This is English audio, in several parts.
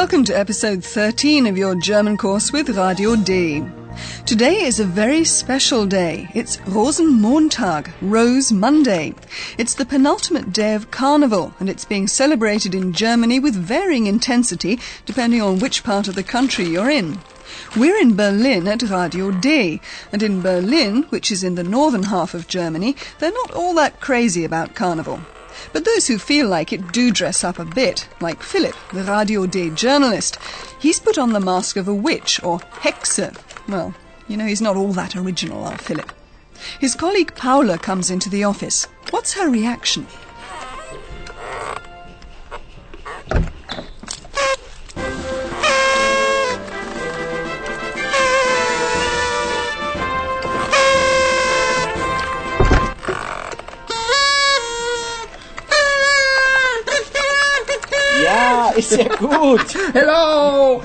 Welcome to episode 13 of your German course with Radio D. Today is a very special day. It's Rosenmontag, Rose Monday. It's the penultimate day of Carnival, and it's being celebrated in Germany with varying intensity depending on which part of the country you're in. We're in Berlin at Radio D, and in Berlin, which is in the northern half of Germany, they're not all that crazy about Carnival. But those who feel like it do dress up a bit, like Philip, the Radio D journalist. He's put on the mask of a witch, or Hexe. Well, you know, he's not all that original, our Philip. His colleague Paula comes into the office. What's her reaction? Ist ja gut. Hello!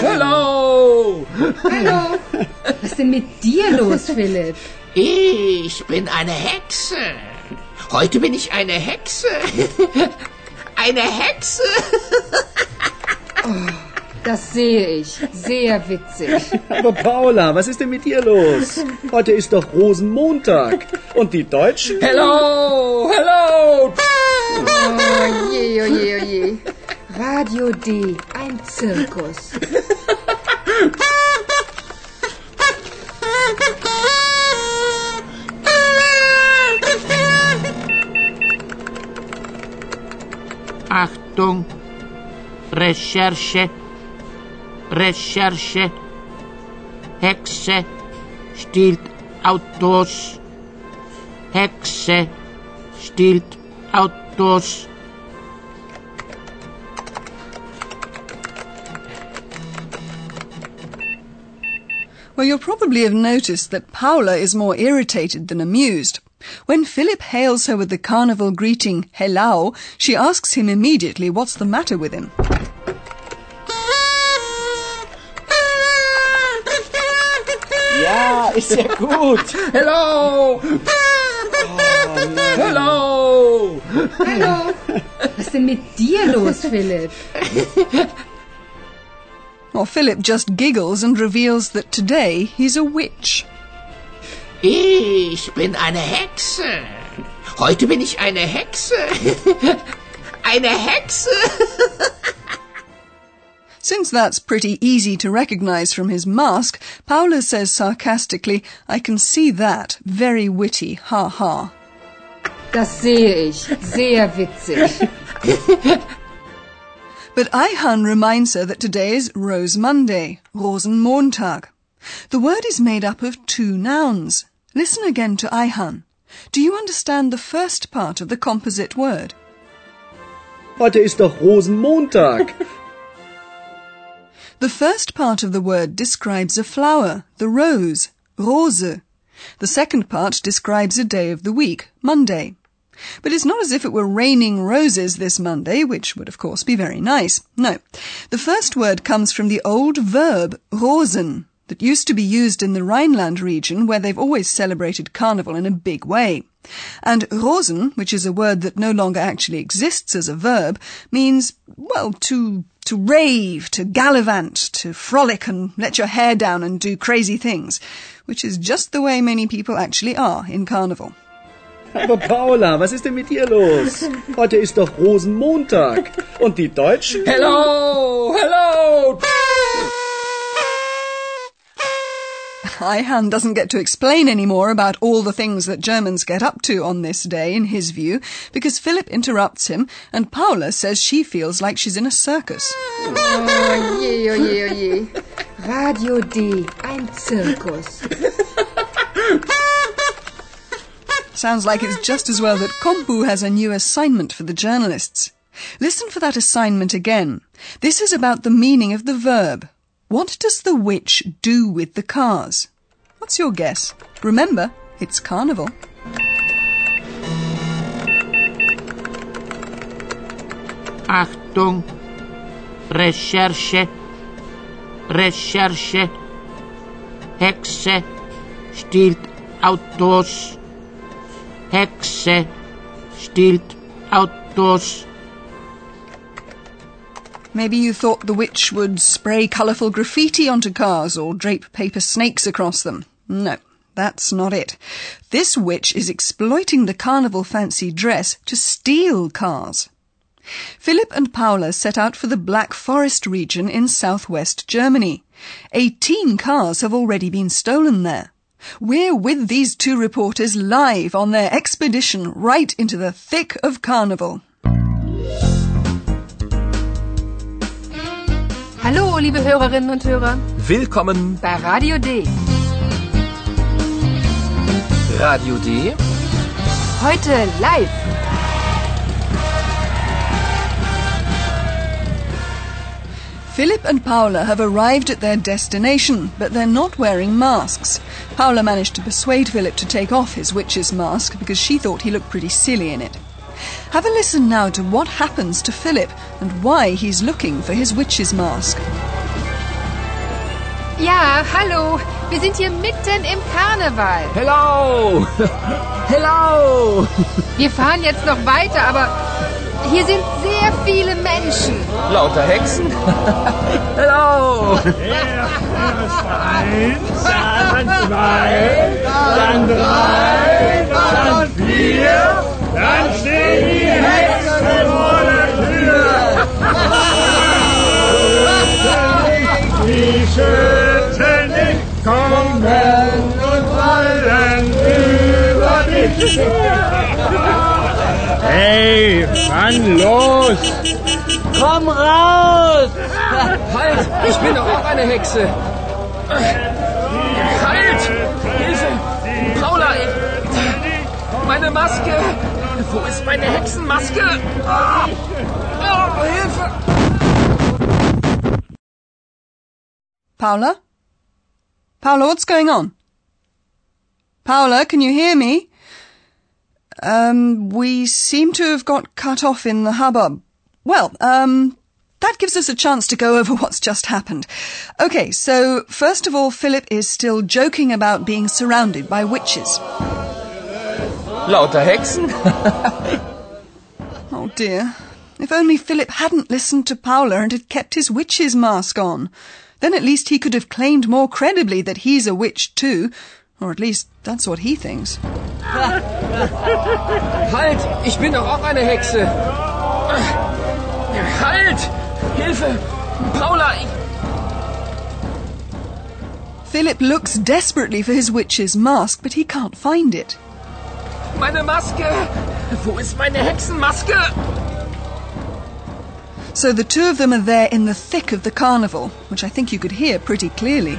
Hello! Hallo. Was ist denn mit dir los, Philipp? Ich bin eine Hexe. Heute bin ich eine Hexe. Eine Hexe. Das sehe ich. Sehr witzig. Aber Paula, was ist denn mit dir los? Heute ist doch Rosenmontag. Und die Deutschen? Hello! Hello! Je, oh je, oh je. Radio D, ein Zirkus. Achtung! Recherche! Recherche! Hexe stiehlt Autos. Hexe stiehlt Autos. Well, you'll probably have noticed that Paula is more irritated than amused. When Philip hails her with the carnival greeting, hello, she asks him immediately what's the matter with him. Ja, ist ja gut. Hello! Oh, hello! Hallo. Was ist denn mit dir los, Philipp? Well, Philip just giggles and reveals that today he's a witch. Ich bin eine Hexe. Heute bin ich eine Hexe. Eine Hexe. Since that's pretty easy to recognize from his mask, Paula says sarcastically, I can see that. Very witty. Ha ha. Das sehe ich. Sehr witzig. But Ayhan reminds her that today is Rose Monday, Rosenmontag. The word is made up of two nouns. Listen again to Ayhan. Do you understand the first part of the composite word? Heute ist doch Rosenmontag. The first part of the word describes a flower, the rose, Rose. The second part describes a day of the week, Monday. But it's not as if it were raining roses this Monday, which would of course be very nice. No. The first word comes from the old verb rosen that used to be used in the Rhineland region where they've always celebrated carnival in a big way. And rosen, which is a word that no longer actually exists as a verb, means, well, to to rave, to gallivant, to frolic and let your hair down and do crazy things, which is just the way many people actually are in carnival. Aber Paula, was ist denn mit dir los? Heute ist doch Rosenmontag. Und die Deutschen? Hello! Hello! Ayhan doesn't get to explain any more about all the things that Germans get up to on this day, in his view, because Philip interrupts him and Paula says she feels like she's in a circus. Oh je, oh je, oh je. Radio D, ein Zirkus. Sounds like it's just as well that Compu has a new assignment for the journalists. Listen for that assignment again. This is about the meaning of the verb. What does the witch do with the cars? What's your guess? Remember, it's carnival. Achtung, Recherche, Recherche, Hexe stiehlt Autos, Hexe stiehlt Autos. Maybe you thought the witch would spray colourful graffiti onto cars or drape paper snakes across them. No, that's not it. This witch is exploiting the carnival fancy dress to steal cars. Philip and Paula set out for the Black Forest region in southwest Germany. Eighteen cars have already been stolen there. We're with these two reporters live on their expedition right into the thick of carnival. Hallo, liebe Hörerinnen und Hörer, Willkommen bei Radio D. Radio D. Heute live. Philip and Paula have arrived at their destination, but they're not wearing masks. Paula managed to persuade Philip to take off his witch's mask because she thought he looked pretty silly in it. Have a listen now to what happens to Philip and why he's looking for his witch's mask. Ja, hallo, wir sind hier mitten im Karneval. Hello! Hello! Wir fahren jetzt noch weiter, aber hier sind sehr viele Menschen. Lauter Hexen? Hello! Eins, dann zwei, dann drei, dann vier, dann stehen die Hexen vor der Tür. Die Schützen nicht kommen und fallen über dich. Hey, wann los? Komm raus! Halt! Ich bin doch auch eine Hexe! Halt! Hilfe! Paula! Meine Maske! Wo ist meine Hexenmaske? Ah! Oh, Hilfe! Paula? Paula, what's going on? Paula, can you hear me? Um, we seem to have got cut off in the hubbub. Well, um, that gives us a chance to go over what's just happened. Okay, so first of all, Philip is still joking about being surrounded by witches. Lauter Hexen? Oh dear. If only Philip hadn't listened to Paula and had kept his witch's mask on. Then at least he could have claimed more credibly that he's a witch too. Or at least that's what he thinks. Halt! Ich bin doch auch eine Hexe! Halt! Hilfe! Paula! Ich Philip looks desperately for his witch's mask, but he can't find it. Meine Maske! Wo ist meine Hexenmaske? So the two of them are there in the thick of the carnival, which I think you could hear pretty clearly.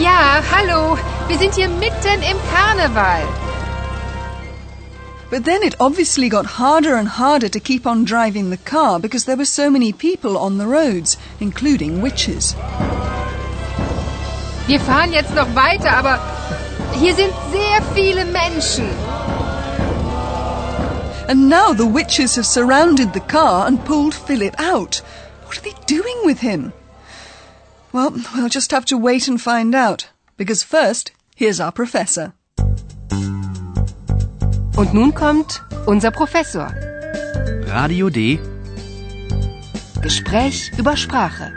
Ja, hallo, wir sind hier mitten im Karneval. But then it obviously got harder and harder to keep on driving the car because there were so many people on the roads, including witches. Wir fahren jetzt noch weiter, aber hier sind sehr viele Menschen. And now the witches have surrounded the car and pulled Philip out. What are they doing with him? Well, we'll just have to wait and find out. Because first, here's our professor. Und nun kommt unser Professor. Radio D. Gespräch über Sprache.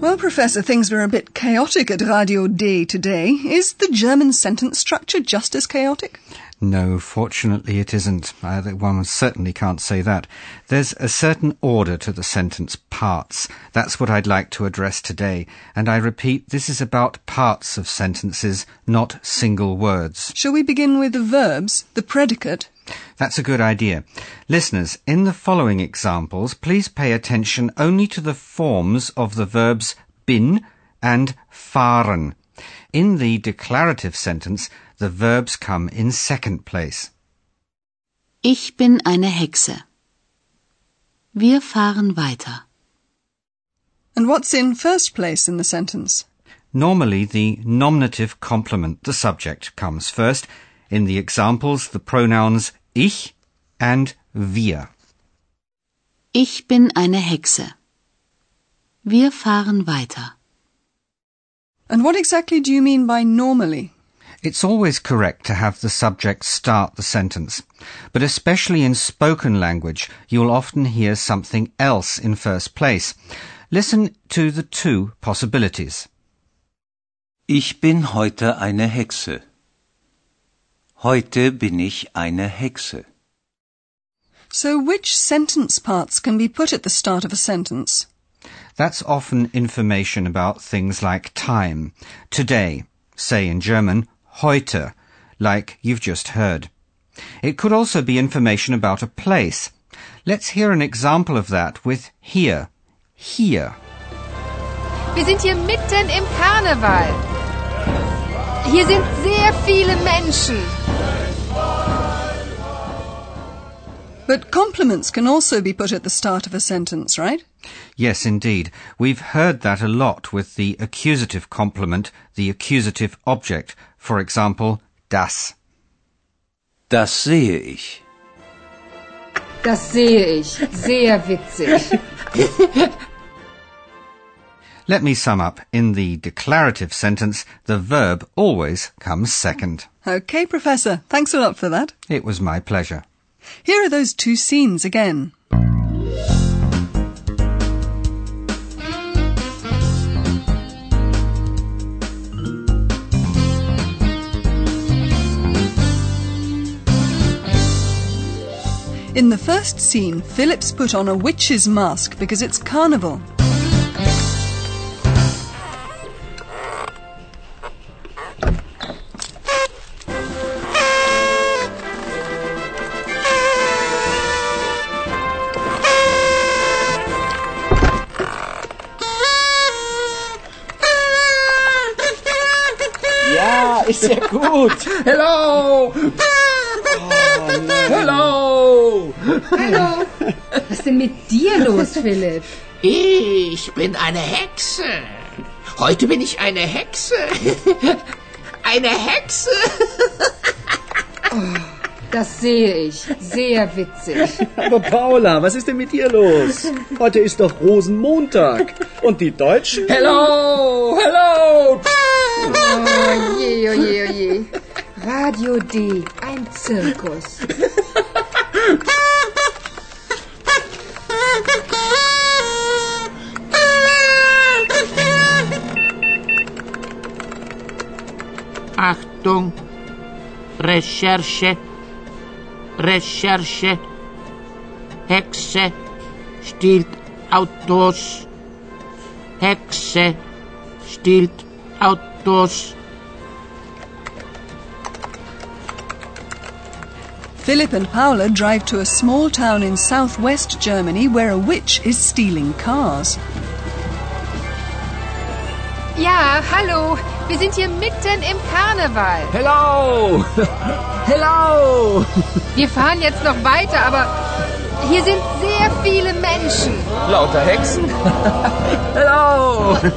Well, Professor, things were a bit chaotic at Radio D today. Is the German sentence structure just as chaotic? No, fortunately it isn't. Uh, one certainly can't say that. There's a certain order to the sentence parts. That's what I'd like to address today. And I repeat, this is about parts of sentences, not single words. Shall we begin with the verbs, the predicate? That's a good idea. Listeners, in the following examples, please pay attention only to the forms of the verbs bin and fahren. In the declarative sentence, the verbs come in second place. Ich bin eine Hexe. Wir fahren weiter. And what's in first place in the sentence? Normally, the nominative complement, the subject, comes first. In the examples, the pronouns ich and wir. Ich bin eine Hexe. Wir fahren weiter. And what exactly do you mean by normally? It's always correct to have the subject start the sentence, but especially in spoken language, you'll often hear something else in first place. Listen to the two possibilities. Ich bin heute eine Hexe. Heute bin ich eine Hexe. So which sentence parts can be put at the start of a sentence? That's often information about things like time. Today, say in German, heute, like you've just heard. It could also be information about a place. Let's hear an example of that with here. Hier. Wir sind hier mitten im Karneval. Hier sind sehr viele Menschen. But complements can also be put at the start of a sentence, right? Yes, indeed. We've heard that a lot with the accusative complement, the accusative object. For example, das. Das sehe ich. Das sehe ich. Sehr witzig. Let me sum up. In the declarative sentence, the verb always comes second. Okay, Professor. Thanks a lot for that. It was my pleasure. Here are those two scenes again. In the first scene, Philip's put on a witch's mask because it's carnival. Ja, ist sehr gut. Hello! Hello! Philipp? Ich bin eine Hexe. Heute bin ich eine Hexe. Eine Hexe. Das sehe ich. Sehr witzig. Aber Paula, was ist denn mit dir los? Heute ist doch Rosenmontag. Und die Deutschen? Hello! Hello! Oh je, oh je, oh je. Radio D, ein Zirkus. Achtung. Recherche. Recherche. Hexe stiehlt Autos. Hexe stiehlt Autos. Philip and Paula drive to a small town in southwest Germany where a witch is stealing cars. Ja, hallo. Wir sind hier mitten im Karneval. Hello! Hello! Wir fahren jetzt noch weiter, aber hier sind sehr viele Menschen. Lauter Hexen? Hello! Erst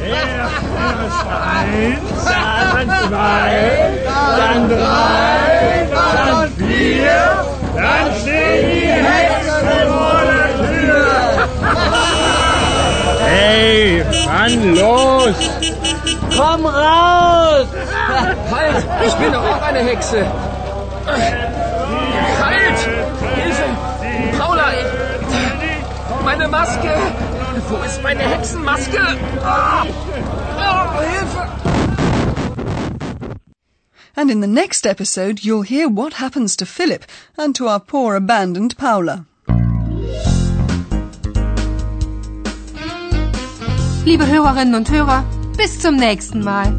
eins, dann zwei, dann drei, dann vier, dann stehen die Hexen vor der Tür. Hey, wann los? Komm raus! Halt! Ich bin doch auch eine Hexe! Meine Maske! Wo ist meine Hexenmaske? Ah! Oh, Hilfe! And in the next episode, you'll hear what happens to Philip and to our poor abandoned Paula. Liebe Hörerinnen und Hörer, bis zum nächsten Mal.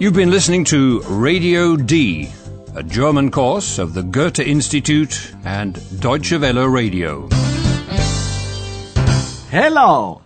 You've been listening to Radio D, a German course of the Goethe Institute and Deutsche Welle Radio. Hello!